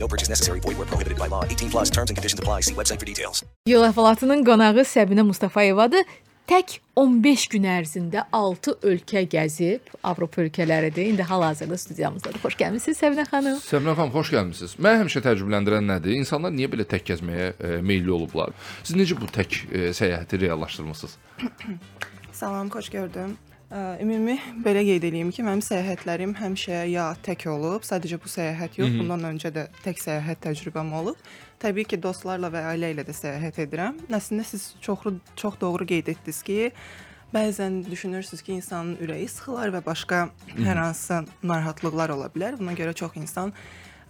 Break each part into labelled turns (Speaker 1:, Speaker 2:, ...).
Speaker 1: No purchase necessary. Void where prohibited by law. 18 plus terms and conditions apply. See website for details.
Speaker 2: Yol əhvalatının qonağı Səbinə Mustafayevadır. Tək 15 gün ərzində 6 ölkə gəzib, Avropa ölkələridir. İndi hal-hazırda studiyamızdadır. Xoş gəlmisiniz Səbinə xanım.
Speaker 3: Səbinə xanım, xoş gəlmisiniz. Mən həmişə təəccübləndirən nədir? İnsanlar niyə belə tək gəzməyə e, meylli olublar? Siz necə bu tək e, səyahəti reallaşdırmısınız?
Speaker 4: Salam, xoş gördüm. Ümumi belə qeyd edeyim ki, mənim səyahətlərim həmişə ya tək olub, sadəcə bu səyahət yox, bundan öncə də tək səyahət təcrübəm olub. Təbii ki, dostlarla və ailə ilə də səyahət edirəm. Əslində siz çox çox doğru qeyd etdiniz ki, bəzən düşünürsüz ki, insanın ürəyi sıxılar və başqa hər hansı narahatlıqlar ola bilər. Buna görə çox insan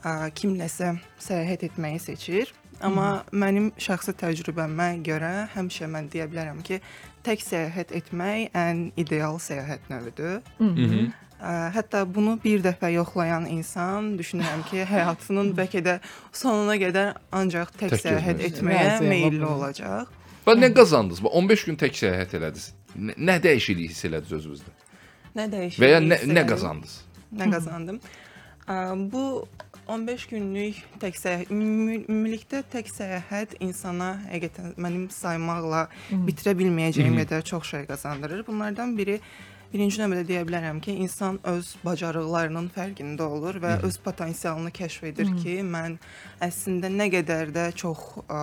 Speaker 4: ə, kimləsə səyahət etməyi seçir. Amma mənim şəxsi təcrübəmə görə həmişə mən deyə bilərəm ki, tək səyahət etmək ən ideal səyahət növüdür. Ə, Hətta bunu bir dəfə yoxlayan insan düşünürəm ki, həyatının bəlkə də sonuna qədər ancaq tək,
Speaker 3: Tək
Speaker 4: səyahət etməyə meylli olacaq.
Speaker 3: Və nə qazandınız? Bu 15 gün tək səyahət elədiniz. Nə, nə dəyişiklik hiss elədiniz özünüzdə?
Speaker 4: Nə dəyişir?
Speaker 3: Və ya nə, nə qazandınız?
Speaker 4: Nə qazandım? Bu 15 günlük tək səyahət, ümumi- ümumilikdə tək səyahət insana həqiqətən mənim saymaqla bitirə bilməyəcəyim qədər çox şey qazandırır. Bunlardan biri birinci növbədə deyə bilərəm ki, insan öz bacarıqlarının fərqində olur və öz potensialını kəşf edir ki, mən əslində nə qədər də çox ə,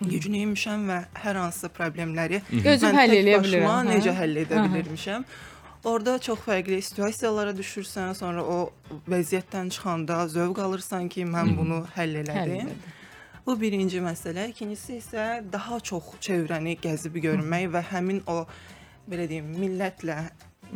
Speaker 4: güclüymüşəm və hər hansı problemləri
Speaker 2: Özüm
Speaker 4: mən
Speaker 2: həll
Speaker 4: tək
Speaker 2: eləyə
Speaker 4: başıma
Speaker 2: bilirəm, hə?
Speaker 4: necə həll edə
Speaker 2: Aha.
Speaker 4: bilirmişəm. Orada çox fərqli situasiyalara düşürsən, sonra o vəziyyətdən çıxanda zövq alırsan ki, mən bunu həll
Speaker 2: Həll
Speaker 4: elədim.
Speaker 2: elədim.
Speaker 4: Bu birinci məsələ. İkincisi isə daha çox çevrəni gəzib görmək və həmin o belə deyim, millətlə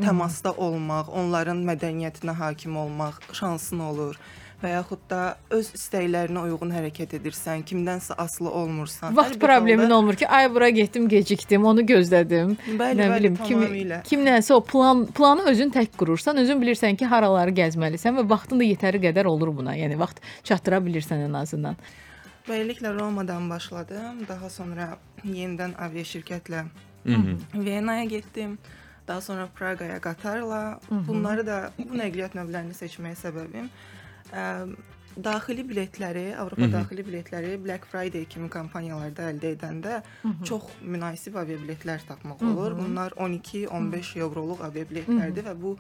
Speaker 4: təmasda olmaq, onların mədəniyyətinə hakim olmaq şansın olur və yaxud da öz istəklərinə uyğun hərəkət edirsən, kimdənsə asılı olmursan.
Speaker 2: Vaxt problemin
Speaker 4: halda-
Speaker 2: olmur ki, ay bura getdim, gecikdim, onu gözlədim.
Speaker 4: Bəli,
Speaker 2: nə
Speaker 4: bəli,
Speaker 2: bilim, kim kimlənsə o plan planı özün tək qurursan, özün bilirsən ki, haraları gəzməlisən və vaxtın da yetəri qədər olur buna. Yəni vaxt çatdıra bilirsən ən azından.
Speaker 4: Beləliklə Romadan başladım. Daha sonra yenidən aviaşirkətlə Venaya getdim. Daha sonra Praqaya qatarla. Bunları da bu nəqliyyat növlərini seçməyə səbəbim daxili biletləri, Avropa daxili biletləri Black Friday kimi kampaniyalarda əldə edəndə çox münasib aviabiletlər tapmaq olur. Bunlar 12-15 evroluq aviabiletlərdir və bu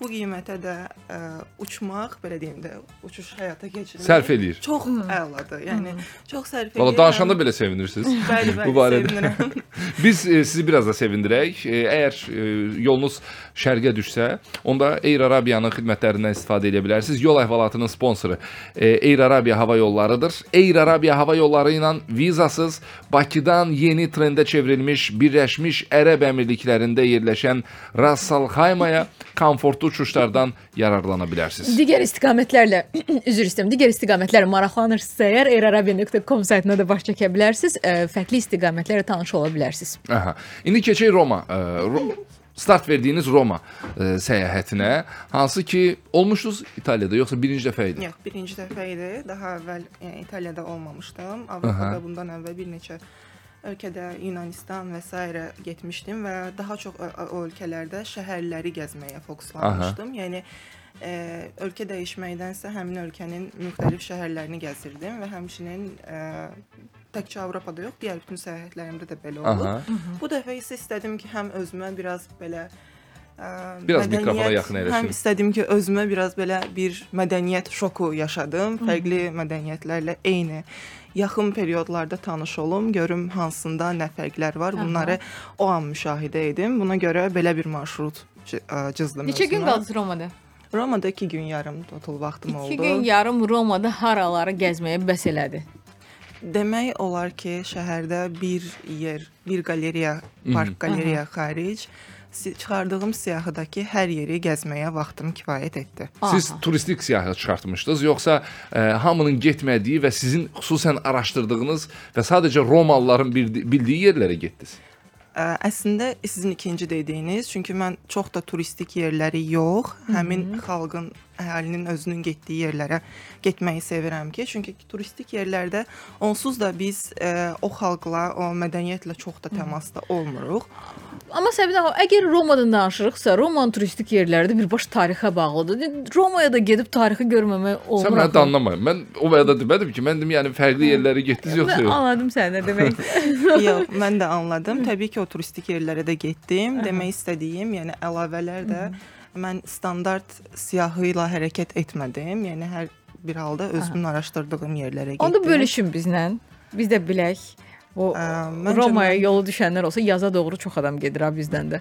Speaker 4: bu qiymətə də ə, uçmaq, belə deyim də, uçuş həyata keçirmək
Speaker 3: Sərf eləyir.
Speaker 4: Çox əladır. Yəni çox sərf edir.
Speaker 3: Valla danışanda belə sevinirsiniz.
Speaker 4: Bəli, bəli,
Speaker 3: bu barədə. Biz e, sizi biraz da sevindirək. E, əgər e, yolunuz şərqə düşsə, onda Air Arabiyanın xidmətlərindən istifadə edə bilərsiniz. Yol əhvalatının sponsoru e, Air Arabiya hava yollarıdır. Air Arabiya hava yolları ilə vizasız Bakıdan yeni trendə çevrilmiş Birləşmiş Ərəb Əmirliklərində yerləşən Ras Al Khaimaya komfortlu uçuşlardan yararlana bilərsiniz.
Speaker 2: Digər istiqamətlərlə üzr istəyirəm. Digər istiqamətlərlə maraqlanırsınızsa əgər airarabia.com saytına da baş çəkə bilərsiniz. Ə, Fərqli istiqamətlərlə tanış ola bilərsiniz.
Speaker 3: Aha. İndi keçək Roma. e, Ro- Start verdiyiniz Roma e, səyahətinə, hansı ki olmuşdunuz İtaliyada yoxsa birinci dəfə idi?
Speaker 4: Yox, birinci dəfə idi. Daha əvvəl yəni, İtaliyada olmamışdım. Avropada bundan əvvəl bir neçə ölkədə Yunanistan və s. getmişdim və daha çox o, ölkələrdə şəhərləri gəzməyə fokuslanmışdım. Yəni e, ölkə dəyişməkdənsə həmin ölkənin müxtəlif şəhərlərini gəzirdim və həmçinin e, təkcə Avropada yox, digər bütün səyahətlərimdə də belə olub.
Speaker 3: Aha.
Speaker 4: Bu dəfə isə istədim ki, həm özümə biraz belə Ə,
Speaker 3: Biraz
Speaker 4: mədəniyyət-
Speaker 3: mikrofona yaxın əyləşin.
Speaker 4: Həm istədim ki, özümə biraz belə bir mədəniyyət şoku yaşadım. Fərqli mədəniyyətlərlə eyni yaxın periodlarda tanış olum, görüm hansında nə fərqlər var. Bunları o an müşahidə edim. Buna görə belə bir marşrut cızdım.
Speaker 2: Neçə gün qaldınız Romada?
Speaker 4: Romada 2 gün yarım total vaxtım
Speaker 2: 2
Speaker 4: oldu.
Speaker 2: gün yarım Romada haraları gəzməyə bəs elədi.
Speaker 4: Demək olar ki, şəhərdə bir yer, bir qaleriya, park qaleriya xaric si- çıxardığım siyahıdakı hər yeri gəzməyə vaxtım kifayət etdi.
Speaker 3: Siz
Speaker 2: Aha.
Speaker 3: turistik siyahı çıxartmışdınız, yoxsa e, hamının getmədiyi və sizin xüsusən araşdırdığınız və sadəcə Romalıların bildi- bildiyi yerlərə getdiniz?
Speaker 4: Ə, Əslində sizin ikinci dediyiniz, çünki mən çox da turistik yerləri yox, həmin xalqın, əhalinin özünün getdiyi yerlərə getməyi sevirəm ki, çünki turistik yerlərdə onsuz da biz ə, o xalqla, o mədəniyyətlə çox da təmasda olmuruq.
Speaker 2: Amma Səbinə xanım, əgər Romadan danışırıqsa, Romanın turistik yerləri də birbaşa tarixə bağlıdır. Romaya da gedib tarixi görməmək olmur.
Speaker 3: Sən məni
Speaker 2: axı.
Speaker 3: danlamayın. Mən o vədə demədim ki, mən dedim yəni fərqli yerlərə getdiniz yoxsa yox?
Speaker 2: anladım sən nə demək.
Speaker 4: Yox, mən də anladım. Təbii ki, o turistik yerlərə də getdim. Demək istədiyim, yəni əlavələr də mən standart siyahı ilə hərəkət etmədim. Yəni hər bir halda özümün araşdırdığım yerlərə getdim.
Speaker 2: Onda bölüşün bizlə. Biz də bilək. O
Speaker 4: Ə,
Speaker 2: Romaya
Speaker 4: mən-
Speaker 2: yolu düşənlər olsa yaza doğru çox adam gedir ha bizdən də.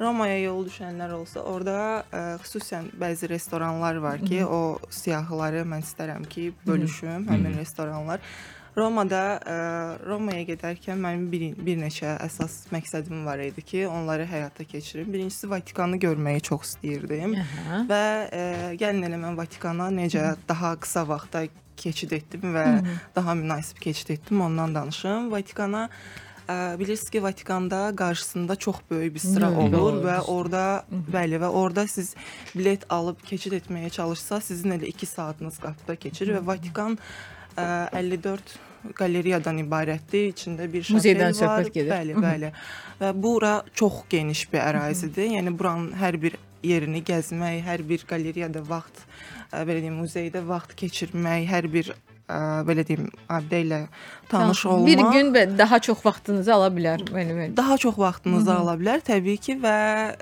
Speaker 4: Romaya yol düşənlər olsa, orada ə, xüsusən bəzi restoranlar var ki, o siyahıları mən istərəm ki, bölüşüm həmin restoranlar. Romada ə, Romaya gedərkən mənim bir, bir neçə əsas məqsədim var idi ki, onları həyata keçirim. Birincisi Vatikanı görməyi çox istəyirdim.
Speaker 2: Aha.
Speaker 4: Və e, gəlin elə mən Vatikana necə daha qısa vaxtda keçid etdim və daha münasib keçid etdim, ondan danışım. Vatikana ə, bilirsiniz ki, Vatikanda qarşısında çox böyük bir sıra
Speaker 2: Hı,
Speaker 4: olur
Speaker 2: doğrudur.
Speaker 4: və orada bəli və orada siz bilet alıb keçid etməyə çalışsa, sizin elə 2 saatınız qapıda keçir və Vatikan ə, 54 qaleriyadan ibarətdir. İçində bir
Speaker 2: Muzeydən söhbət gedir.
Speaker 4: Bəli, bəli. Və bura çox geniş bir ərazidir. Yəni buranın hər bir yerini gəzmək, hər bir qalereyada vaxt, ə, belə deyim, muzeydə vaxt keçirmək, hər bir ə, belə deyim, abidə ilə tanış olmaq
Speaker 2: Bir gün daha çox vaxtınızı ala bilər. Bəli, bəli.
Speaker 4: daha çox vaxtınızı ala bilər təbii ki və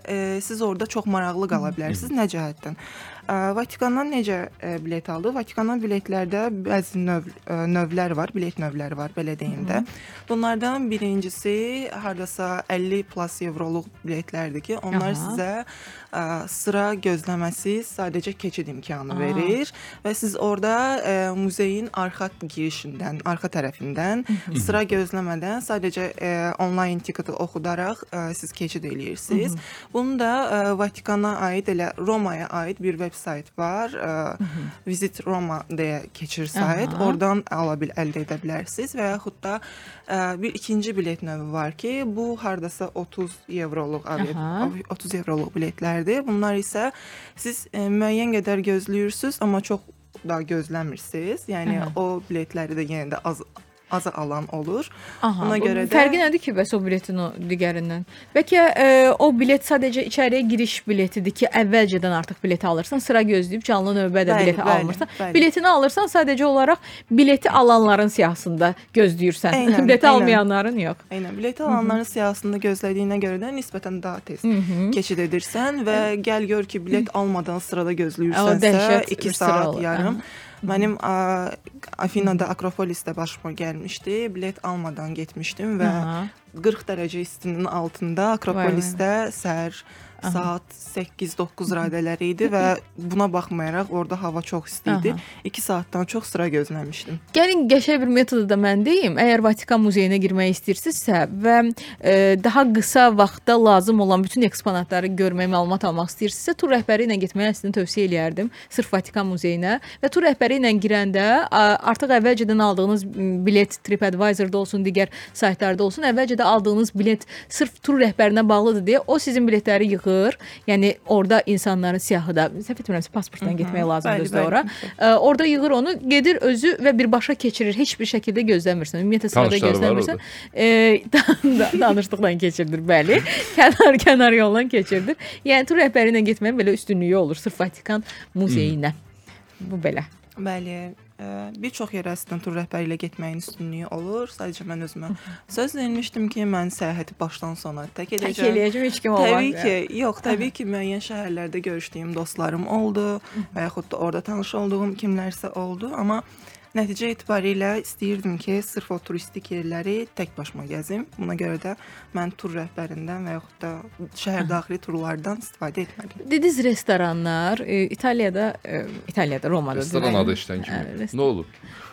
Speaker 4: e, siz orada çox maraqlı qala bilərsiniz. Nə cəhətdən? Vatikandan necə bilet aldı? Vatikandan biletlərdə bəzi növ növlər var, bilet növləri var, belə deyim də. Bunlardan birincisi hardasa 50 plus evroluq biletlərdir ki, onlar
Speaker 2: Aha.
Speaker 4: sizə ə, sıra gözləməsi sadəcə keçid imkanı verir və siz orada ə, muzeyin arxa girişindən, arxa tərəfindən sıra gözləmədən sadəcə ə, onlayn tiketi oxudaraq ə, siz keçid eləyirsiniz. Bunu da ə, Vatikana aid elə Romaya aid bir veb sayt var. Ə, Visit Roma deyə keçir sayt.
Speaker 2: Aha.
Speaker 4: Oradan ala bil əldə edə bilərsiniz və yaxud da ə, bir ikinci bilet növü var ki, bu hardasa 30 evroluq aviat
Speaker 2: Aha.
Speaker 4: 30 evroluq biletlərdir. Bunlar isə siz e, müəyyən qədər gözləyirsiniz, amma çox da gözləmirsiniz. Yəni
Speaker 2: Aha.
Speaker 4: o biletləri də yenə də az aza alan olur.
Speaker 2: Aha,
Speaker 4: Ona görə də-
Speaker 2: fərqi nədir ki, bəs o biletin o digərindən? Bəlkə e, o bilet sadəcə içəriyə giriş biletidir ki, əvvəlcədən artıq bileti alırsan, sıra gözləyib canlı növbədə
Speaker 4: Bəli,
Speaker 2: bileti
Speaker 4: bəli,
Speaker 2: almırsan.
Speaker 4: bəli.
Speaker 2: Biletini alırsan sadəcə olaraq bileti alanların siyahısında gözləyirsən.
Speaker 4: Eynən,
Speaker 2: bileti
Speaker 4: eynən.
Speaker 2: almayanların yox.
Speaker 4: Eynən bilet alanların siyahısında gözlədiyinə görə də nisbətən daha tez keçid edirsən və gəl gör ki, bilet almadan sırada gözləyirsənsə
Speaker 2: dəhşət
Speaker 4: 2
Speaker 2: bir sıra
Speaker 4: saat
Speaker 2: olur.
Speaker 4: Mənim ə, Afinada Akropolisdə başıma gəlmişdi. Bilet almadan getmişdim və
Speaker 2: Aha.
Speaker 4: 40 dərəcə istinin altında Akropolisdə səhər saat 8-9 radələri idi və buna baxmayaraq orada hava çox isti idi.
Speaker 2: Aha.
Speaker 4: 2 saatdan çox sıra gözləmişdim.
Speaker 2: Gəlin qəşəng bir metodu da mən deyim. Əgər Vatikan muzeyinə girmək istəyirsinizsə və e, daha qısa vaxtda lazım olan bütün eksponatları görmək, məlumat almaq istəyirsinizsə, tur rəhbəri ilə getməyi əslində tövsiyə eləyərdim. Sırf Vatikan muzeyinə və tur rəhbəri ilə girəndə artıq əvvəlcədən aldığınız bilet TripAdvisor-da olsun, digər saytlarda olsun, əvvəlcədə aldığınız bilet sırf tur rəhbərinə bağlıdır deyə o sizin biletləri yığır. Yəni orada insanların siyahıda, səhv etmirəmsə pasportla getmək lazımdır özdə ora. Ə, orada yığır onu, gedir özü və birbaşa keçirir. Heç bir şəkildə gözləmirsən. Ümumiyyətlə sırada gözləmirsən. E, danışdıqdan keçirdir, bəli. Kənar kənar yolla keçirdir. Yəni tur rəhbəri ilə getməyin belə üstünlüyü olur sırf Vatikan muzeyinə. Bu belə.
Speaker 4: Bəli. Bir çox yerə əslində tur rəhbəri ilə getməyin üstünlüyü olur. Sadəcə mən özümə söz vermişdim ki, mən səyahəti başdan sona tək
Speaker 2: Tək
Speaker 4: edəcəm.
Speaker 2: eləyəcəm heç kim olmaz.
Speaker 4: Təbii ki, yox, təbii ki, müəyyən şəhərlərdə görüşdüyüm dostlarım oldu və yaxud da orada tanış olduğum kimlərsə oldu, amma nəticə etibarilə istəyirdim ki, sırf o turistik yerləri tək başıma gəzim. Buna görə də mən tur rəhbərindən və yaxud da şəhər daxili turlardan istifadə etməliyəm.
Speaker 2: Dediniz restoranlar, e, İtaliyada, e, İtaliyada, Romada.
Speaker 3: Restoran adı işlən
Speaker 2: Hə,
Speaker 3: kimi.
Speaker 2: rest-
Speaker 3: Nə olur?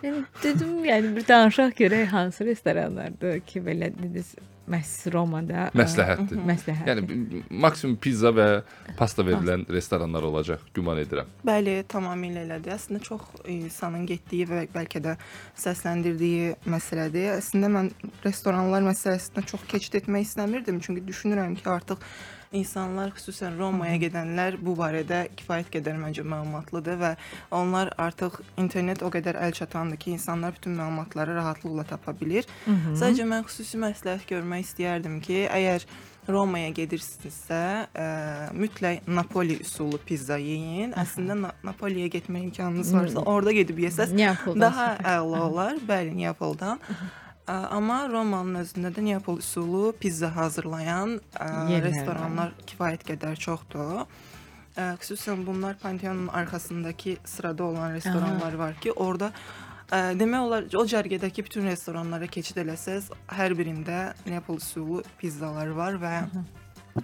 Speaker 2: Yəni dedim, yəni bir danışaq görək hansı restoranlardır ki, belə dediniz məhz Romada ə,
Speaker 3: Məsləhətdir.
Speaker 2: Məsləhət.
Speaker 3: Yəni maksimum pizza və pasta verilən restoranlar olacaq, güman edirəm.
Speaker 4: Bəli, tamamilə elədir. Əslində çox insanın getdiyi və bəlkə də səsləndirdiyi məsələdir. Əslində mən restoranlar məsələsinə çox keçid etmək istəmirdim, çünki düşünürəm ki, artıq insanlar xüsusən Romaya gedənlər bu barədə kifayət qədər məncə məlumatlıdır və onlar artıq internet o qədər əl çatandır ki, insanlar bütün məlumatları rahatlıqla tapa bilir. Sadəcə mən xüsusi məsləhət görmək istəyərdim ki, əgər Romaya gedirsinizsə, ə, mütləq Napoli üsulu pizza yeyin. Əslində Na Napoliyə getmə imkanınız varsa, orada gedib yesəz daha əla olar. Bəli, Neapoldan. Amma Romanın özündə də Neapol üsulu pizza hazırlayan ə,
Speaker 2: Yerlər var.
Speaker 4: restoranlar kifayət qədər çoxdur. Ə, Xüsusən bunlar Panteonun arxasındakı sırada olan restoranlar var ki, orada ə, demək olar o cərgədəki bütün restoranlara keçid eləsəz, hər birində Neapol üsulu pizzalar var və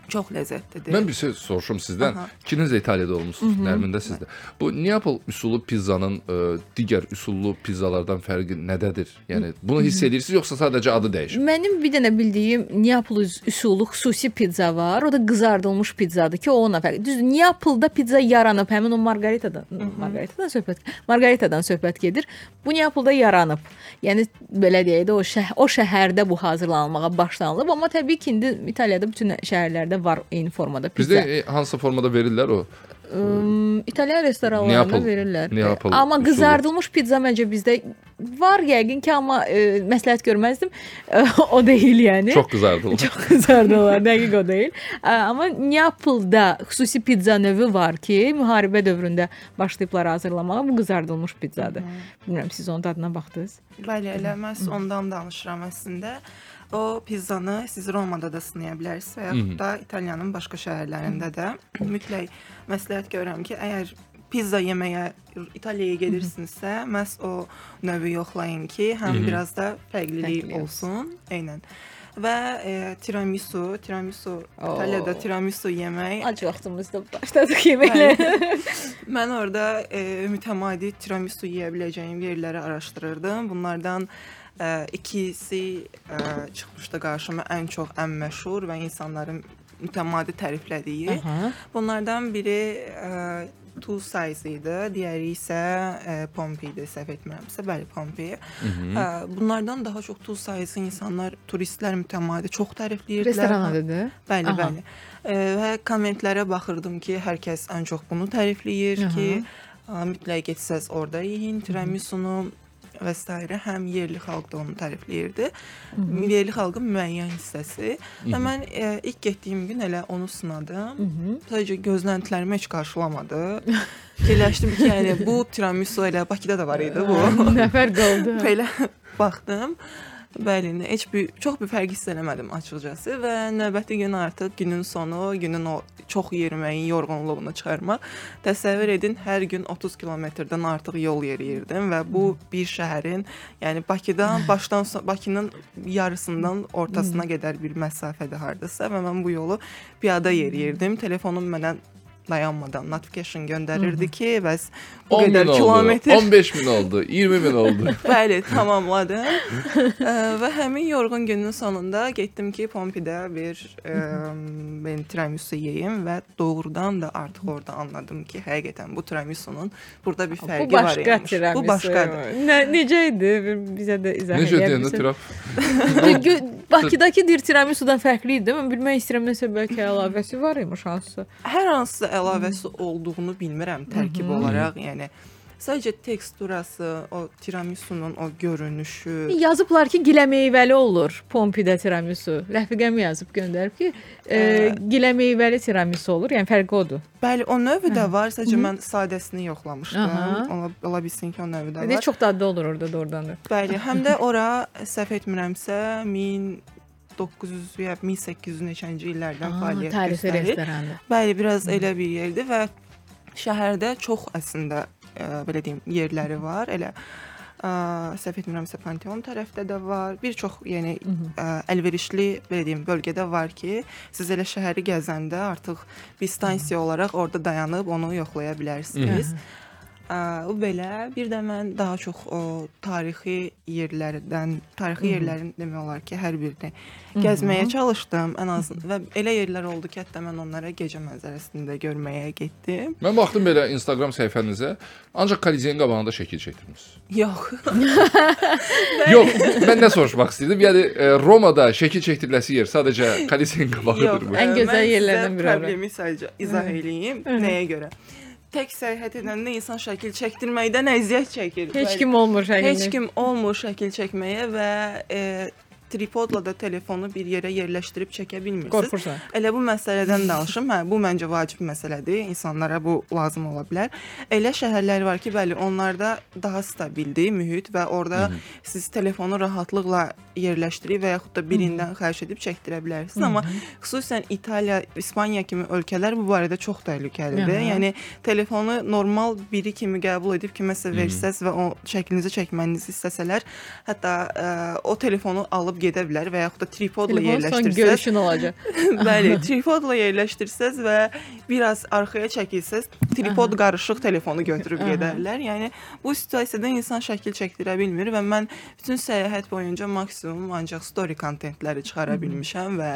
Speaker 4: çox ləzzətlidir.
Speaker 3: Mən bir şey soruşum sizdən.
Speaker 4: Aha.
Speaker 3: İkiniz də İtaliyada olmusunuz, Nərmin də sizdə. Bu Neapol üsulu pizzanın ə, digər üsullu pizzalardan fərqi nədədir? Yəni bunu hiss edirsiniz yoxsa sadəcə adı dəyişib?
Speaker 2: Mənim bir dənə bildiyim Neapol üs- üsulu xüsusi pizza var. O da qızardılmış pizzadır ki, o ona fərqli. Düz Neapolda pizza yaranıb, həmin o Margaritadan, Margaritadan söhbət, Margaritadan söhbət gedir. Bu Neapolda yaranıb. Yəni belə deyək də o şəh o şəhərdə bu hazırlanmağa başlanılıb, amma təbii ki, indi İtaliyada bütün şəhərlərdə var eyni formada pizza.
Speaker 3: Bizdə e, hansı formada verirlər o?
Speaker 2: Im, İtalyan restoranlarında
Speaker 3: Neapol-
Speaker 2: verirlər.
Speaker 3: Neapol
Speaker 2: amma
Speaker 3: üsulu.
Speaker 2: qızardılmış pizza məncə bizdə var yəqin ki, amma e, məsləhət görməzdim. E, o deyil yəni.
Speaker 3: Çox qızardılır.
Speaker 2: Çox qızardılar, dəqiq o deyil. Ə, Amma Neapolda xüsusi pizza növü var ki, müharibə dövründə başlayıblar hazırlamağa. Bu qızardılmış pizzadır. Bilmirəm siz onun dadına baxdınız?
Speaker 4: Bəli, elə məhz ondan danışıram əslində. O pizzanı siz Romada da sınaya bilərsiniz və yaxud da İtaliyanın başqa şəhərlərində də mütləq məsləhət görürəm ki, əgər pizza yeməyə İtaliyaya gedirsinizsə, məhz o növü yoxlayın ki, həm biraz da fərqlilik
Speaker 2: Fərqli
Speaker 4: olsun. Eynən. Və e, tiramisu, tiramisu
Speaker 2: Oo.
Speaker 4: İtaliyada tiramisu yemək
Speaker 2: Ac vaxtımızda başladıq yeməklə.
Speaker 4: Mən orada e, mütəmadi tiramisu yeyə biləcəyim yerləri araşdırırdım. Bunlardan e, ikisi e, çıxmışdı qarşıma ən çox ən məşhur və insanların mütəmadi təriflədiyi.
Speaker 2: Aha.
Speaker 4: Bunlardan biri e, two size idi, digəri isə e, Pompey idi, səhv etmirəmsə, bəli Pompey. E, bunlardan daha çox two size insanlar, turistlər mütəmadi çox tərifləyirdilər.
Speaker 2: Restoran adıdır.
Speaker 4: Bəli,
Speaker 2: Aha.
Speaker 4: bəli. E, və kommentlərə baxırdım ki, hər kəs ən çox bunu tərifləyir
Speaker 2: Aha.
Speaker 4: ki, a, mütləq getsəz orada yeyin tiramisunu və s. həm yerli xalq da onu tərifləyirdi. Yerli xalqın müəyyən hissəsi. Və mən e, ilk getdiyim gün elə onu sınadım. Sadəcə gözləntilərimi heç qarşılamadı. Fikirləşdim ki, yəni bu tiramisu elə Bakıda da var idi bu.
Speaker 2: Nəfər qaldı.
Speaker 4: Belə baxdım. Bəli, heç bir çox bir fərq hiss eləmədim açıqcası və növbəti gün artıq günün sonu, günün o çox yeriməyin yorğunluğunu çıxarmaq. Təsəvvür edin, hər gün 30 kilometrdən artıq yol yeriyirdim və bu bir şəhərin, yəni Bakıdan başdan Bakının yarısından ortasına qədər bir məsafədə hardasa və mən bu yolu piyada yeriyirdim. Telefonum mənə dayanmadan notification göndərirdi ki, bəs bu
Speaker 3: 10 min
Speaker 4: qədər
Speaker 3: oldu,
Speaker 4: kilometr
Speaker 3: 15 min oldu, 20 min oldu.
Speaker 4: Bəli, tamamladım. Və həmin yorğun günün sonunda getdim ki, Pompidə bir ə, ben tiramisu yeyim və doğrudan da artıq orada anladım ki, həqiqətən bu tiramisunun burada bir fərqi
Speaker 2: Bu
Speaker 4: var
Speaker 2: başqa
Speaker 4: imiş.
Speaker 2: tiramisu.
Speaker 4: Bu başqadır.
Speaker 2: Nə necə idi? Bizə də izah
Speaker 3: Necə
Speaker 2: edə gö- Bakıdakı dir tiramisudan fərqli idi. Mən bilmək istəyirəm nəsə bəlkə əlavəsi var imiş hansısa.
Speaker 4: Hər hansı əlavəsi olduğunu bilmirəm tərkib olaraq, yəni Sadəcə teksturası, o tiramisunun o görünüşü.
Speaker 2: Yazıblar ki, gilə meyvəli olur Pompidə tiramisu. Rəfiqəm yazıb göndərib ki, e, gilə meyvəli tiramisu olur. Yəni fərqi odur.
Speaker 4: Bəli, o növü də var. Sadəcə mən sadəsini yoxlamışdım.
Speaker 2: Aha.
Speaker 4: Ola, ola bilsin ki, o növü də var.
Speaker 2: çox dadlı olur orada doğrudan da.
Speaker 4: Bəli, həm də ora səhv etmirəmsə 1900 ya 1800 neçənci illərdən fəaliyyət
Speaker 2: tarixi
Speaker 4: göstərir.
Speaker 2: restorandır.
Speaker 4: Bəli, biraz elə bir yerdir və şəhərdə çox əslində ə, belə deyim, yerləri var. Elə ə, səhv etmirəmsə Panteon tərəfdə də var. Bir çox yəni ə, əlverişli belə deyim bölgədə var ki, siz elə şəhəri gəzəndə artıq bir stansiya olaraq orada dayanıb onu yoxlaya bilərsiniz. Ə, o belə. Bir də mən daha çox o tarixi yerlərdən, tarixi yerlərin demək olar ki, hər birini gəzməyə çalışdım ən azından və elə yerlər oldu ki, hətta mən onlara gecə mənzərəsində görməyə getdim.
Speaker 3: Mən baxdım belə Instagram səhifənizə, ancaq Kolizeyin qabağında şəkil çəkdirmisiniz.
Speaker 4: Yox.
Speaker 3: Yox, mən nə soruşmaq istəyirdim? Yəni e, Romada şəkil çəkdiriləsi yer sadəcə Kolizeyin qabağıdırmı?
Speaker 2: Ən
Speaker 4: ə,
Speaker 2: gözəl
Speaker 4: mən sizə
Speaker 2: yerlərdən biri.
Speaker 4: Problemi sadəcə izah eləyim. Nəyə görə? Tək səyahət edəndə insan şəkil çəkdirməkdən əziyyət çəkir.
Speaker 2: Heç kim olmur şəkildə.
Speaker 4: Heç kim olmur şəkil çəkməyə və e, tripodla da telefonu bir yerə yerləşdirib çəkə bilmirsiniz.
Speaker 2: Qorxursan.
Speaker 4: Elə bu məsələdən danışım. Hə, bu məncə vacib məsələdir. İnsanlara bu lazım ola bilər. Elə şəhərlər var ki, bəli, onlarda daha stabildir mühit və orada siz telefonu rahatlıqla yerləşdirib və yaxud da birindən xahiş edib çəkdirə bilərsiniz. Amma xüsusən İtaliya, İspaniya kimi ölkələr bu barədə çox təhlükəlidir.
Speaker 2: Aha.
Speaker 4: Yəni telefonu normal biri kimi qəbul edib kiməsə versəz və o şəklinizi çəkmənizi istəsələr, hətta ə, o telefonu alıb gedə bilər və yaxud da tripodla
Speaker 2: Telefon
Speaker 4: yerləşdirsəz.
Speaker 2: görüşün olacaq.
Speaker 4: Bəli, tripodla yerləşdirsəz və biraz arxaya çəkilsəz, tripod qarışıq telefonu götürüb gedərlər. Yəni bu situasiyada insan şəkil çəkdirə bilmir və mən bütün səyahət boyunca maksimum ancaq story kontentləri çıxara bilmişəm və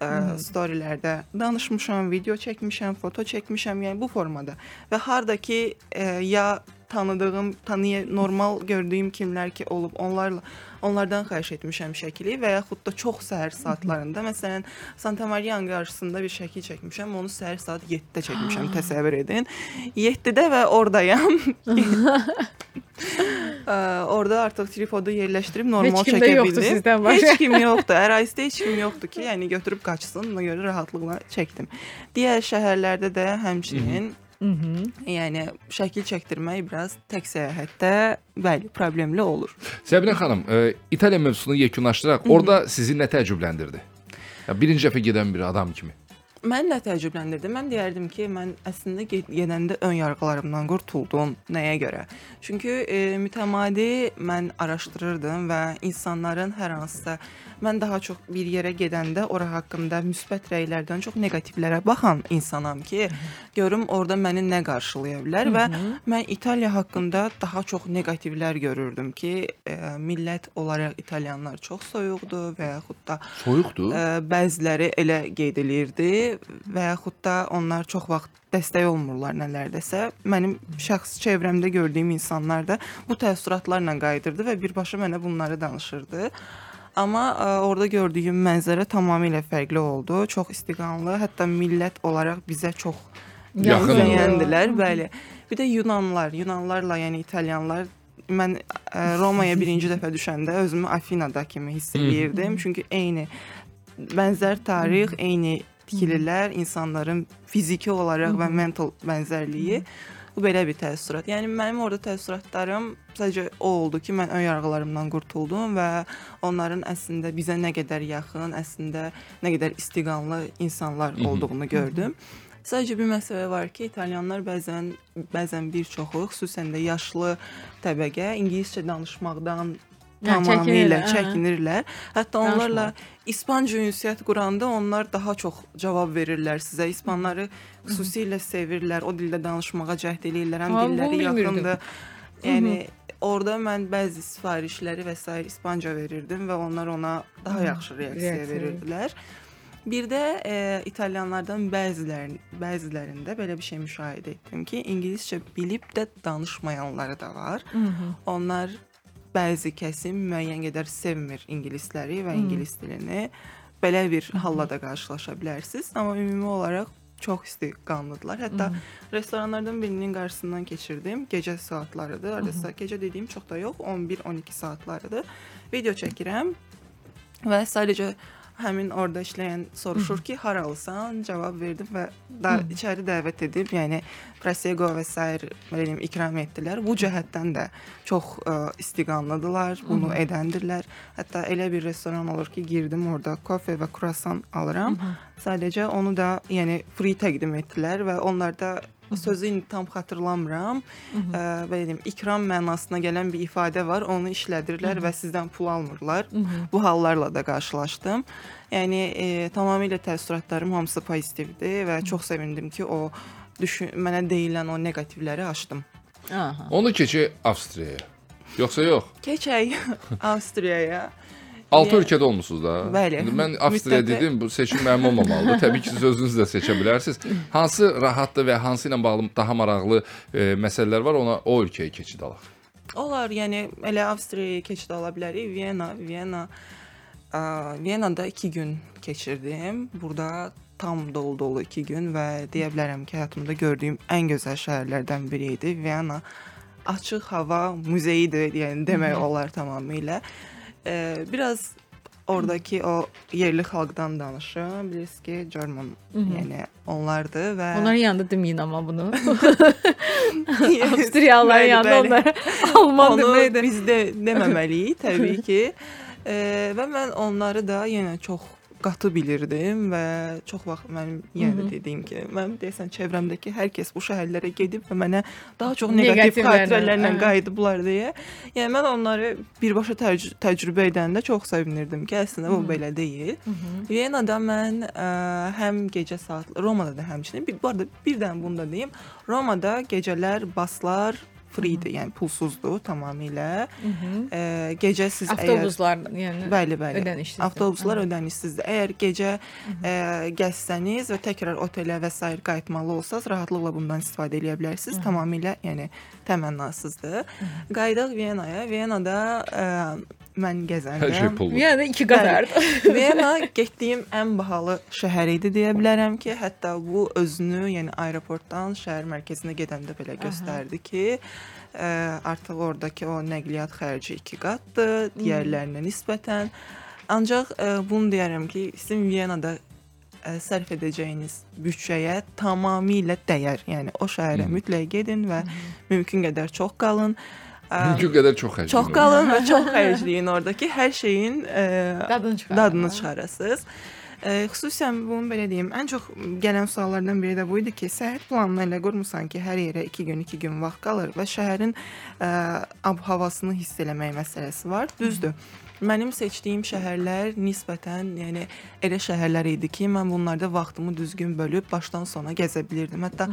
Speaker 4: ə, storylərdə danışmışam, video çəkmişəm, foto çəkmişəm, yəni bu formada. Və harda ki ə, ya tanıdığım, tanıya normal gördüyüm kimlər ki olub, onlarla onlardan xahiş etmişəm şəkili və yaxud da çox səhər saatlarında, məsələn, Santa Maria'nın qarşısında bir şəkil çəkmişəm, onu səhər saat 7-də çəkmişəm, təsəvvür edin. 7-də və ordayam. Orada artıq tripodu yerləşdirib normal çəkə bildim. Heç kim yoxdur. Ərazidə heç kim yoxdur ki, yəni götürüb qaçsın. Ona görə rahatlıqla çəkdim. Digər şəhərlərdə də həmçinin yəni şəkil çəkdirmək biraz tək səyahətdə bəli, problemli olur.
Speaker 3: Səbinə xanım, e, İtaliya mövzusunu yekunlaşdıraq. Orada sizi nə təəccübləndirdi? Ya birinci dəfə gedən bir adam kimi.
Speaker 4: Mən nə təəccübləndirdi? Mən deyərdim ki, mən əslində ge- gedəndə ön yarğılarımdan qurtuldum. Nəyə görə? Çünki e, mütəmadi mən araşdırırdım və insanların hər hansısa mən daha çox bir yerə gedəndə ora haqqında müsbət rəylərdən çox neqativlərə baxan insanam ki, görüm orada məni nə qarşılaya bilər və mən İtaliya haqqında daha çox neqativlər görürdüm ki, e, millət olaraq italyanlar çox soyuqdur və yaxud da
Speaker 3: Soyuqdur.
Speaker 4: Ə, bəziləri elə qeyd elirdi və yaxud da onlar çox vaxt dəstək olmurlar nələrdəsə. Mənim şəxsi çevrəmdə gördüyüm insanlar da bu təəssüratlarla qayıdırdı və birbaşa mənə bunları danışırdı. Amma ə, orada gördüyüm mənzərə tamamilə fərqli oldu. Çox istiqanlı, hətta millət olaraq bizə çox
Speaker 3: Yaxın.
Speaker 4: bəyəndilər, bəli. Bir də Yunanlar, Yunanlarla, yəni İtalyanlar mən ə, Romaya birinci dəfə düşəndə özümü Afinada kimi hiss eləyirdim. Çünki eyni bənzər tarix, eyni tikililər, insanların fiziki olaraq və mental bənzərliyi. Bu belə bir təəssürat. Yəni mənim orada təəssüratlarım sadəcə o oldu ki, mən ön yarğılarımdan qurtuldum və onların əslində bizə nə qədər yaxın, əslində nə qədər istiqanlı insanlar olduğunu gördüm. Sadəcə bir məsələ var ki, İtalyanlar bəzən bəzən bir çoxu, xüsusən də yaşlı təbəqə ingiliscə danışmaqdan tamamilə
Speaker 2: çəkinirlər,
Speaker 4: çəkinirlər. Hətta onlarla. İspanca ünsiyyət quranda onlar daha çox cavab verirlər sizə. İspanları xüsusilə sevirlər, o dildə danışmağa cəhd eləyirlər, həm dilləri yaxındır. Yəni orada mən bəzi sifarişləri və s. İspanca verirdim və onlar ona daha yaxşı reaksiya verirdilər. Bir də e, İtalyanlardan bəzilərin bəzilərində belə bir şey müşahidə etdim ki, ingiliscə bilib də danışmayanları da var. Onlar bəzi kəsim müəyyən qədər sevmir ingilisləri və ingilis dilini. Belə bir halla da qarşılaşa bilərsiniz, amma ümumi olaraq çox isti qanlıdılar. Hətta restoranlardan birinin qarşısından keçirdim. Gecə saatlarıdır. Hardasa gecə dediyim çox da yox, 11-12 saatlarıdır. Video çəkirəm və sadəcə həmin orada işləyən soruşur ki, haralısan? Cavab verdim və da içəri dəvət edib, yəni prosecco və sair deyim ikram etdilər. Bu cəhətdən də çox ə, istiqanlıdılar, bunu edəndirlər. Hətta elə bir restoran olur ki, girdim orada kofe və kruasan alıram. Sadəcə onu da yəni free təqdim etdilər və onlarda sözü indi tam xatırlamıram. Ə, belə deyim, ikram mənasına gələn bir ifadə var. Onu işlədirlər və sizdən pul almırlar. Bu hallarla da qarşılaşdım. Yəni e, tamamilə təəssüratlarım hamısı pozitivdir və çox sevindim ki, o düşün mənə deyilən o neqativləri aşdım.
Speaker 2: Aha.
Speaker 3: Onu keçi Avstriyaya. Yoxsa yox?
Speaker 4: Keçək Avstriyaya.
Speaker 3: 6
Speaker 4: Yəni-
Speaker 3: ölkədə olmusunuz da.
Speaker 4: Bəli.
Speaker 3: İndi mən Avstriya
Speaker 4: Müddəti-
Speaker 3: dedim, bu seçim mənim olmamalıdır. Təbii ki, siz özünüz də seçə bilərsiniz. Hansı rahatdır və hansı ilə bağlı daha maraqlı e, məsələlər var, ona o ölkəyə keçid alaq.
Speaker 4: Olar, yəni elə Avstriyaya keçid ala bilərik. Viyana, Viyana Viyanada 2 gün keçirdim. Burada tam dolu-dolu 2 gün və deyə bilərəm ki, həyatımda gördüyüm ən gözəl şəhərlərdən biri idi. Viyana açıq hava muzeyidir, yəni demək olar tamamilə. Ə, biraz oradakı o yerli xalqdan danışım. Bilirsiniz ki, German, yəni onlardır və
Speaker 2: Onların yanında deməyin amma bunu. Avstriyalıların yanında
Speaker 4: bəli.
Speaker 2: onlara Alman deməkdir.
Speaker 4: biz də deməməliyik təbii ki. E, və mən onları da yenə çox qatı bilirdim və çox vaxt mənim yenə də dediyim ki, mənim deyəsən çevrəmdəki hər kəs bu şəhərlərə gedib və mənə daha çox neqativ
Speaker 2: Neqativlərlə,
Speaker 4: xatirələrlə qayıdıblar deyə. Yəni mən onları birbaşa təcrü təcrübə edəndə çox sevinirdim ki, əslində bu belə deyil. Viyanada mən ə, həm gecə saat Romada da həmçinin bir bu arada bir dənə bunu da deyim. Romada gecələr baslar free-dir, yəni pulsuzdur tamamilə. Ə, gecə siz əgər
Speaker 2: Avtobuslar, yəni
Speaker 4: Bəli, bəli.
Speaker 2: ödənişsizdir.
Speaker 4: Avtobuslar ödənişsizdir. Əgər gecə ə, gəzsəniz və təkrar otelə və sair qayıtmalı olsaz, rahatlıqla bundan istifadə edə bilərsiniz. Tamamilə, yəni təmənnasızdır. Qayıdaq Viyanaya. Viyanada ə, mən gəzəndə
Speaker 3: Hər şey puldur.
Speaker 2: Yəni iki qatardır.
Speaker 4: Viyana getdiyim ən bahalı şəhər idi deyə bilərəm ki, hətta bu özünü, yəni aeroportdan şəhər mərkəzinə gedəndə belə göstərdi ki, ə, artıq oradakı o nəqliyyat xərci 2 qatdır digərlərinə nisbətən. Ancaq ə, bunu deyərəm ki, sizin Viyanada ə, sərf edəcəyiniz büdcəyə tamamilə dəyər. Yəni o şəhərə mütləq gedin və mümkün qədər çox qalın. Ə,
Speaker 3: Mümkün qədər çox xərcləyin.
Speaker 4: Çox qalın və çox xərcləyin oradakı hər şeyin ə,
Speaker 2: Dadını çıxarın.
Speaker 4: dadını çıxarasınız. Ə, xüsusən bunu belə deyim, ən çox gələn suallardan biri də bu idi ki, səyahət planını elə qurmusan ki, hər yerə 2 gün, 2 gün vaxt qalır və şəhərin ə, ab-havasını hiss eləmək məsələsi var. Düzdür. Mənim seçdiyim şəhərlər nisbətən, yəni elə şəhərlər idi ki, mən bunlarda vaxtımı düzgün bölüb başdan sona gəzə bilirdim. Hətta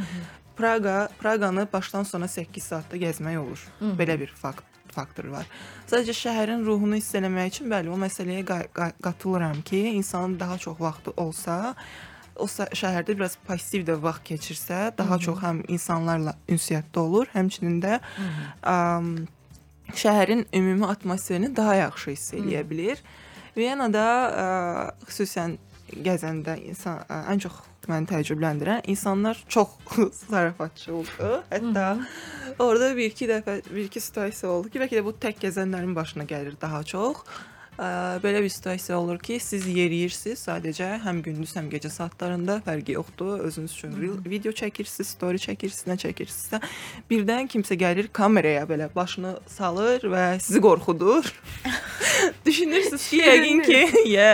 Speaker 4: Praqa, Praqanı başdan sona 8 saatda gəzmək olur. Belə bir fakt faktor var. Sadəcə şəhərin ruhunu hiss eləmək üçün bəli, o məsələyə qa- qa- qatılıram ki, insanın daha çox vaxtı olsa, o şəhərdə biraz passiv də vaxt keçirsə, daha çox həm insanlarla ünsiyyətdə olur, həmçinin də əm, şəhərin ümumi atmosferini daha yaxşı hiss eləyə bilir. Viyanada ə, xüsusən gəzəndə insan ən çox məni təəccübləndirən insanlar çox zarafatçıldır. Hətta orada bir-iki dəfə bir-iki situasiya oldu ki, bəlkə də bu tək gəzənlərin başına gəlir daha çox. Belə bir situasiya olur ki, siz yeriyirsiniz sadəcə həm gündüz, həm gecə saatlarında fərqi yoxdur. Özünüz üçün reel video çəkirsiniz, story çəkirsiniz, nə çəkirsinizsə, birdən kimsə gəlir kameraya belə başını salır və sizi qorxudur. Düşünürsüz ki, yəqin ki, yə,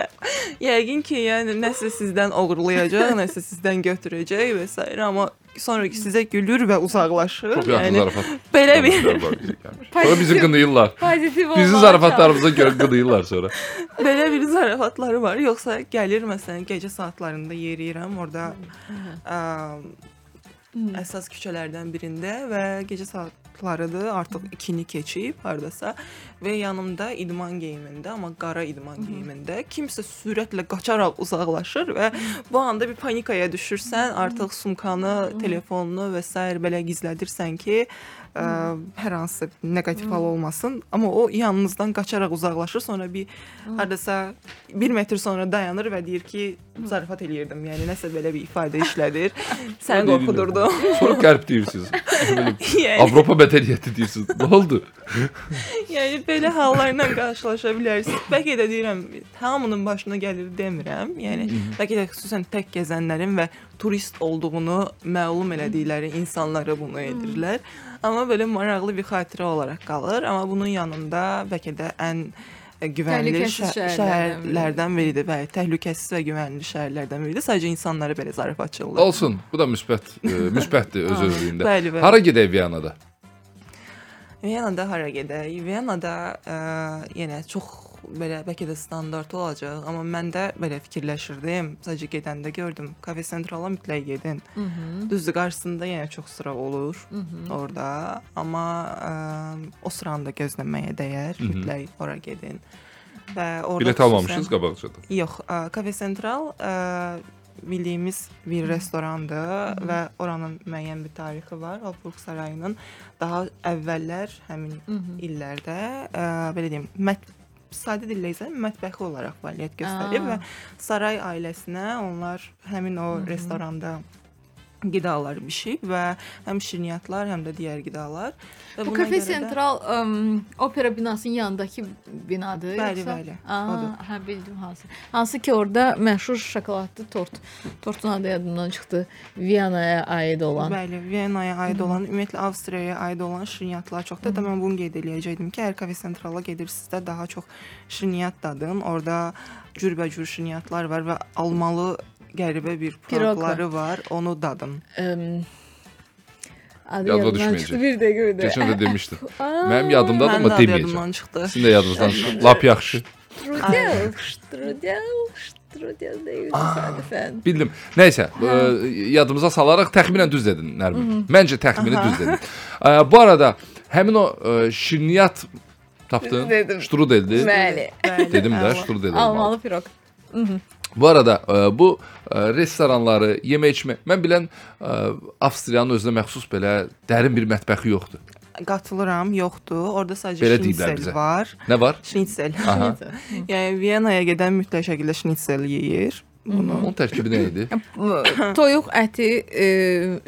Speaker 4: yəqin ki, yəni nəsə sizdən oğurlayacaq, nəsə sizdən götürəcək və s. amma sonra sizə gülür və uzaqlaşır.
Speaker 3: Çox zarafat.
Speaker 4: belə bir
Speaker 3: Sonra bizi qınayırlar.
Speaker 2: Pozitiv
Speaker 3: Bizi zarafatlarımıza görə qınayırlar sonra.
Speaker 4: belə bir zarafatları var. Yoxsa gəlir məsələn gecə saatlarında yeriyirəm orada ə, əsas küçələrdən birində və gecə saatlarıdır, artıq 2-ni keçib hardasa və yanımda idman geyimində, amma qara idman geyimində kimsə sürətlə qaçaraq uzaqlaşır və bu anda bir panikaya düşürsən, artıq sumkanı, telefonunu və s. belə gizlədirsən ki, ə, hər hansı neqativ hal olmasın, amma o yanınızdan qaçaraq uzaqlaşır, sonra bir hardasa 1 metr sonra dayanır və deyir ki, zarafat eləyirdim. Yəni nəsə belə bir ifadə işlədir. Səni qorxudurdum.
Speaker 3: Sonra qərb deyirsiniz. Belə
Speaker 4: yəni,
Speaker 3: Avropa mədəniyyəti deyirsiniz. Nə oldu?
Speaker 4: yəni belə hallarla qarşılaşa bilərsiniz. Bəlkə də deyirəm, hamının başına gəlir demirəm. Yəni bəlkə də xüsusən tək gəzənlərin və turist olduğunu məlum elədikləri insanlara bunu edirlər. Amma belə maraqlı bir xatirə olaraq qalır. Amma bunun yanında bəlkə də ən güvənli şə-
Speaker 2: şəhərlərdən
Speaker 4: şəhərlərdən biridir. Bəli, təhlükəsiz və güvənli şəhərlərdən biridir. Sadəcə insanlara belə zarafatçılıqlar.
Speaker 3: Olsun. Bu da müsbət, e, müsbətdir öz özlüyündə.
Speaker 4: Bəli, bəli.
Speaker 3: Hara gedək Viyanada?
Speaker 4: Viyanada hara gedək? Viyanada ə, yenə çox belə bəlkə də standart olacaq, amma mən də belə fikirləşirdim. Sadəcə gedəndə gördüm, Cafe Centrala mütləq gedin. Düzdür, qarşısında yenə çox sıra olur orada, amma ə, o sıranı da gözləməyə dəyər. Mütləq ora gedin. Və orada
Speaker 3: Bilet almamışsınız qabaqcadan.
Speaker 4: Yox, ə, Cafe Central ə, bildiyimiz bir restorandır və oranın müəyyən bir tarixi var. Alburq sarayının daha əvvəllər həmin illərdə ə, belə deyim, mət sadə dillə isə mətbəxi olaraq fəaliyyət göstərib
Speaker 2: Aa.
Speaker 4: və saray ailəsinə onlar həmin o restoranda qidalar bişib və həm şirniyyatlar, həm də digər qidalar. Və
Speaker 2: Bu Cafe
Speaker 4: görə də-
Speaker 2: ım, opera binasının yanındakı binadır.
Speaker 4: Bəli,
Speaker 2: yoxsa?
Speaker 4: bəli,
Speaker 2: Aa,
Speaker 4: odur.
Speaker 2: hə bildim hansı. Hansı ki orada məşhur şokoladlı tort. Tortun adı yadımdan çıxdı. Viyanaya aid olan.
Speaker 4: Bəli, Viyanaya aid olan, ümumiyyətlə Avstriyaya aid olan şirniyyatlar çoxdur. Hətta mən bunu qeyd eləyəcəydim ki, əgər Cafe Centrala gedirsinizsə daha çox şirniyyat dadın. Orada cürbəcür şirniyyatlar var və almalı qəribə bir
Speaker 2: Piroqlar.
Speaker 4: piroqları var. Onu dadın.
Speaker 2: Im, adı
Speaker 3: Yadıma
Speaker 2: yadımdan
Speaker 3: düşməyəcək.
Speaker 2: çıxdı bir dəqiqə bir dəqiqə.
Speaker 3: Keçən də demişdim. Mənim yadımdadır amma
Speaker 4: də
Speaker 3: deməyəcəm.
Speaker 4: çıxdı.
Speaker 3: Sizin də yadınızdan çıxıb. Lap yaxşı.
Speaker 2: Strudel, strudel, strudel deyil təsadüfən.
Speaker 3: Bildim. Nəysə, ə, yadımıza salaraq təxminən düz dedin Nərmin. Məncə təxmini düz dedin. Ə, bu arada həmin o ə, şirniyyat tapdın.
Speaker 2: Dedim.
Speaker 3: Strudeldi.
Speaker 2: Bəli.
Speaker 3: Dedim də strudel.
Speaker 2: Almalı piroq.
Speaker 3: Bu arada ə, bu ə, restoranları, yemək içmə, mən bilən ə, Avstriyanın özünə məxsus belə dərin bir mətbəxi yoxdur.
Speaker 4: Qatılıram, yoxdur. Orada sadəcə
Speaker 3: Belə
Speaker 4: şnitzel var.
Speaker 3: Nə var?
Speaker 4: Şnitzel.
Speaker 3: Aha.
Speaker 4: yəni Viyanaya gedən mütləq şəkildə şnitzel yeyir. Bunu
Speaker 3: Onun tərkibi nə idi?
Speaker 2: Toyuq əti e,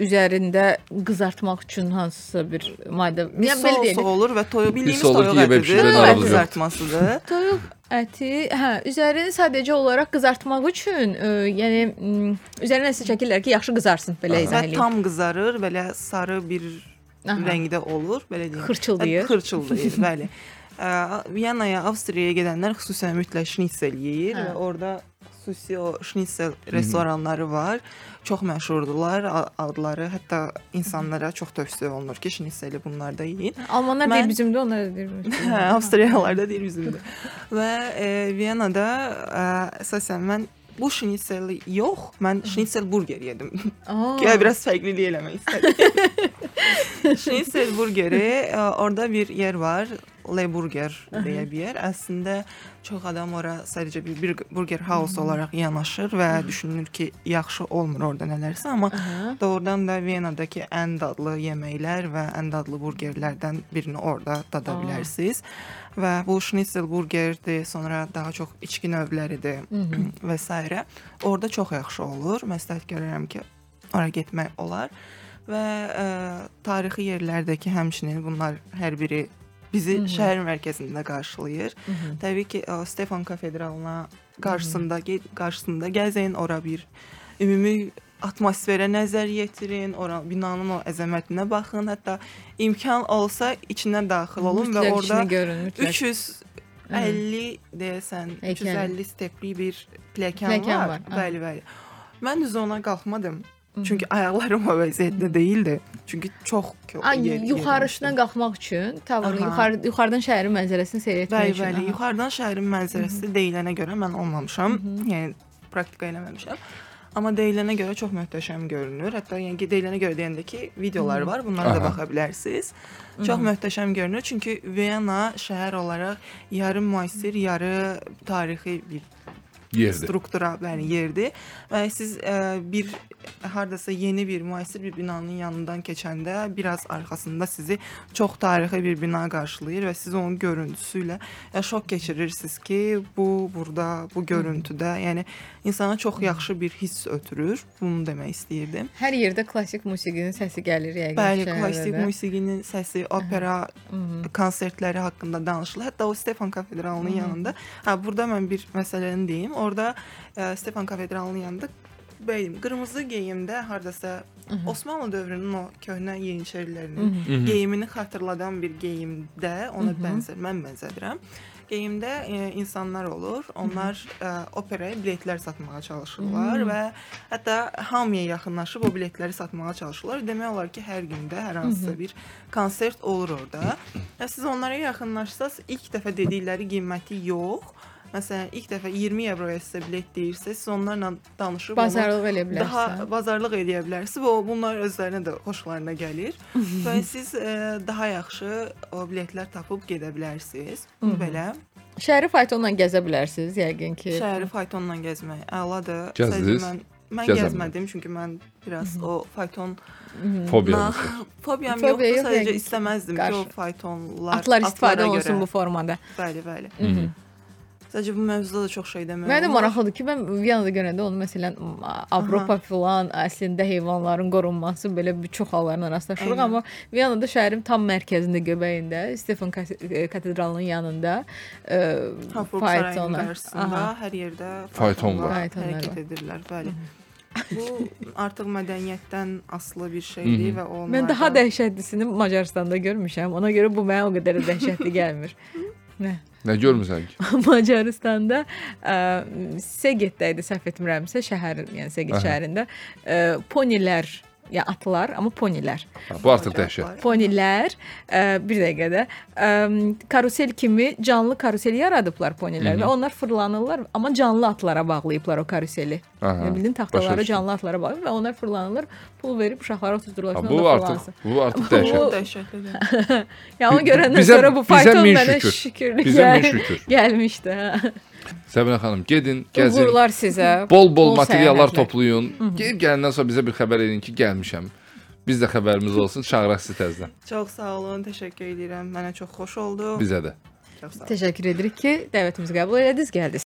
Speaker 2: üzərində qızartmaq üçün hansısa bir maddə. Yəni belə deyək.
Speaker 4: olur və toyuq bildiyimiz toyuq ətidir.
Speaker 3: yoxdur.
Speaker 4: qızartmasıdır.
Speaker 2: Toyuq əti, hə, üzərini sadəcə olaraq qızartmaq üçün, e, yəni üzərinə nəsə çəkirlər ki, yaxşı qızarsın, belə izah eləyim.
Speaker 4: tam qızarır, belə sarı bir
Speaker 2: Aha.
Speaker 4: rəngdə olur, belə deyim.
Speaker 2: Xırçıldayır.
Speaker 4: Hə, Xırçıldayır, bəli. Viyanaya, Avstriyaya gedənlər xüsusən mütləq şnitzel yeyir
Speaker 2: Hə.
Speaker 4: və orada xüsusi o şnitzel restoranları var. Çox məşhurdular adları. Hətta insanlara çox tövsiyə olunur ki, şnitseli bunlarda yeyin.
Speaker 2: Almanlar
Speaker 4: Mən-
Speaker 2: deyir bizimdə, onlar da deyir.
Speaker 4: Hə, Avstriyalılarda deyir bizimdə. Və e, Viyanada ə, əsasən mən bu şnitseli yox, mən şnitsel burger yedim. Ya biraz fərqlilik eləmək istədim. Şnitsel burgeri ə, orada bir yer var. Le Burger deyə bir yer. Əslində çox adam ora sadəcə bir, bir burger house olaraq yanaşır və düşünür ki, yaxşı olmur orada nələrsə, amma doğrudan da Viyanadakı ən dadlı yeməklər və ən dadlı burgerlərdən birini orada dada bilərsiniz. Və bu şnitsel burgerdir, sonra daha çox içki növləridir və s. Orada çox yaxşı olur. Məsləhət görürəm ki, ora getmək olar. Və ə, tarixi yerlərdəki həmçinin bunlar hər biri bizi şəhər mərkəzində qarşılayır. Təbii ki, ə, Stefan katedralına qarşısında ge- qarşısında gəzin, ora bir ümumi atmosferə nəzər yetirin, ora binanın o əzəmətinə baxın, hətta imkan olsa içinə daxil olun və
Speaker 2: Mütləq
Speaker 4: orada
Speaker 2: işini görün, mütləq.
Speaker 4: 350 deyəsən,
Speaker 2: Heykəl.
Speaker 4: 350 stepli bir pləkan,
Speaker 2: Pləkan
Speaker 4: var.
Speaker 2: var.
Speaker 4: Bəli, bəli. Mən düz ona qalxmadım. Çünki ayaqlarım o vəziyyətdə değildi. Çünki çox yer-
Speaker 2: yuxarısına
Speaker 4: yemişdim.
Speaker 2: qalxmaq üçün, tavanı
Speaker 4: Aha.
Speaker 2: yuxarı yuxarıdan şəhərin mənzərəsini seyr etmək
Speaker 4: Bəli,
Speaker 2: üçün.
Speaker 4: bəli.
Speaker 2: aha.
Speaker 4: Yuxarıdan şəhərin mənzərəsi deyilənə görə mən olmamışam. Yəni praktika eləməmişəm. Amma deyilənə görə çox möhtəşəm görünür. Hətta yəni deyilənə görə deyəndə ki, videolar var, bunlara da baxa bilərsiniz. Çox möhtəşəm görünür çünki Viyana şəhər olaraq yarı müasir, yarı tarixi bir
Speaker 3: Yerdir.
Speaker 4: struktura, bəli, yerdir. Və siz ə, bir hardasa yeni bir müasir bir binanın yanından keçəndə biraz arxasında sizi çox tarixi bir bina qarşılayır və siz onun görüntüsü ilə ə, şok keçirirsiniz ki, bu burada, bu görüntüdə, yəni insana çox yaxşı bir hiss ötürür. Bunu demək istəyirdim.
Speaker 2: Hər yerdə klassik musiqinin səsi gəlir yəqin.
Speaker 4: Bəli, klassik musiqinin səsi, opera konsertləri haqqında danışılır. Hətta o Stefan Kafedralının yanında. Hə, burada mən bir məsələni deyim. Orada ə, Stefan Kafedralının yanında bəyim qırmızı geyimdə hardasa Osmanlı dövrünün o köhnə yeniçərilərinin geyimini xatırladan bir geyimdə ona bənzər, mən bənzədirəm. Geyimdə e, insanlar olur. Onlar e, operaya biletlər satmağa çalışırlar və hətta hamıya yaxınlaşıb o biletləri satmağa çalışırlar. Demək olar ki, hər gündə hər hansısa bir konsert olur orada. Və siz onlara yaxınlaşsaz, ilk dəfə dedikləri qiyməti yox. Məsələn, ilk dəfə 20 avroya sizə bilet deyirsə, siz onlarla danışıb
Speaker 2: Bazarlıq eləyə bilərsən.
Speaker 4: daha bazarlıq edə bilərsiniz və o- bunlar özlərinə də xoşlarına gəlir. və siz e, daha yaxşı o biletlər tapıb gedə bilərsiniz. Belə
Speaker 2: Şəhəri faytonla gəzə bilərsiniz yəqin ki.
Speaker 4: şəhəri faytonla gəzmək əladır.
Speaker 3: Gəzdiniz?
Speaker 4: Mən mən
Speaker 3: Gəzəmədim.
Speaker 4: gəzmədim çünki mən biraz o fayton
Speaker 3: Fobiya.
Speaker 4: fobiyam
Speaker 2: Fobiya
Speaker 4: yoxdur.
Speaker 2: yox,
Speaker 4: Sadəcə istəməzdim ki, o faytonlar
Speaker 2: Atlar istifadə
Speaker 4: görə-
Speaker 2: bu formada.
Speaker 4: Bəli, bəli. Sadəcə bu mövzuda da çox şey demək
Speaker 2: Mənə də maraqlıdır ki, mən Viyanada görəndə onu məsələn Avropa filan əslində heyvanların qorunması belə bir çox hallarla rastlaşırıq, amma Viyanada şəhərin tam mərkəzində göbəyində, Stefan Kate- katedralının yanında e, faytonlar.
Speaker 4: qarşısında
Speaker 2: Aha.
Speaker 4: hər yerdə.
Speaker 2: Faytonlar
Speaker 4: hərəkət
Speaker 2: var.
Speaker 4: edirlər, bəli. Bu artıq mədəniyyətdən asılı bir şeydir və onlar
Speaker 2: Mən daha dəhşətlisini Macarstanda görmüşəm. Ona görə bu mənə o qədər də dəhşətli gəlmir. Nə?
Speaker 3: Nə görmüsən ki?
Speaker 2: Macaristanda ə, Segetdə idi səhv etmirəmsə, şəhər, yəni Seget
Speaker 3: Aha.
Speaker 2: şəhərində ə, ponilər, ya atlar, amma ponilər.
Speaker 3: Bu artıq dəhşət.
Speaker 2: Ponilər ə, bir dəqiqədə ə, karusel kimi canlı karusel yaradıblar ponilər və onlar fırlanırlar, amma canlı atlara bağlayıblar o karuseli.
Speaker 3: Aha,
Speaker 2: Yəni bildin taxtaları canlı atlara bağlayıb və onlar fırlanırlar, pul verib uşaqlara oturtdururlar.
Speaker 3: Ha,
Speaker 2: ki,
Speaker 3: bu artıq bu artıq
Speaker 2: Bu-
Speaker 3: dəhşət.
Speaker 4: Çox dəhşətlidir.
Speaker 2: Ya onu görəndən
Speaker 3: Bizə-
Speaker 2: sonra bu fayton mənə
Speaker 3: şükür.
Speaker 2: şükürlük
Speaker 3: Bizə
Speaker 2: gəl-
Speaker 3: şükür.
Speaker 2: gəlmişdi. hə.
Speaker 3: Səbinə xanım, gedin, gəzin.
Speaker 2: Uğurlar sizə.
Speaker 3: Bol-bol materiallar
Speaker 2: səyahətlər.
Speaker 3: toplayın. Gedib gələndən sonra bizə bir xəbər edin ki, gəlmişəm. Biz də xəbərimiz olsun, çağıraq sizi təzədən.
Speaker 4: Çox sağ olun, təşəkkür edirəm. Mənə çox xoş oldu.
Speaker 3: Bizə də.
Speaker 4: Çox sağ olun.
Speaker 2: Təşəkkür edirik ki, dəvətimizi qəbul elədiniz, gəldiniz.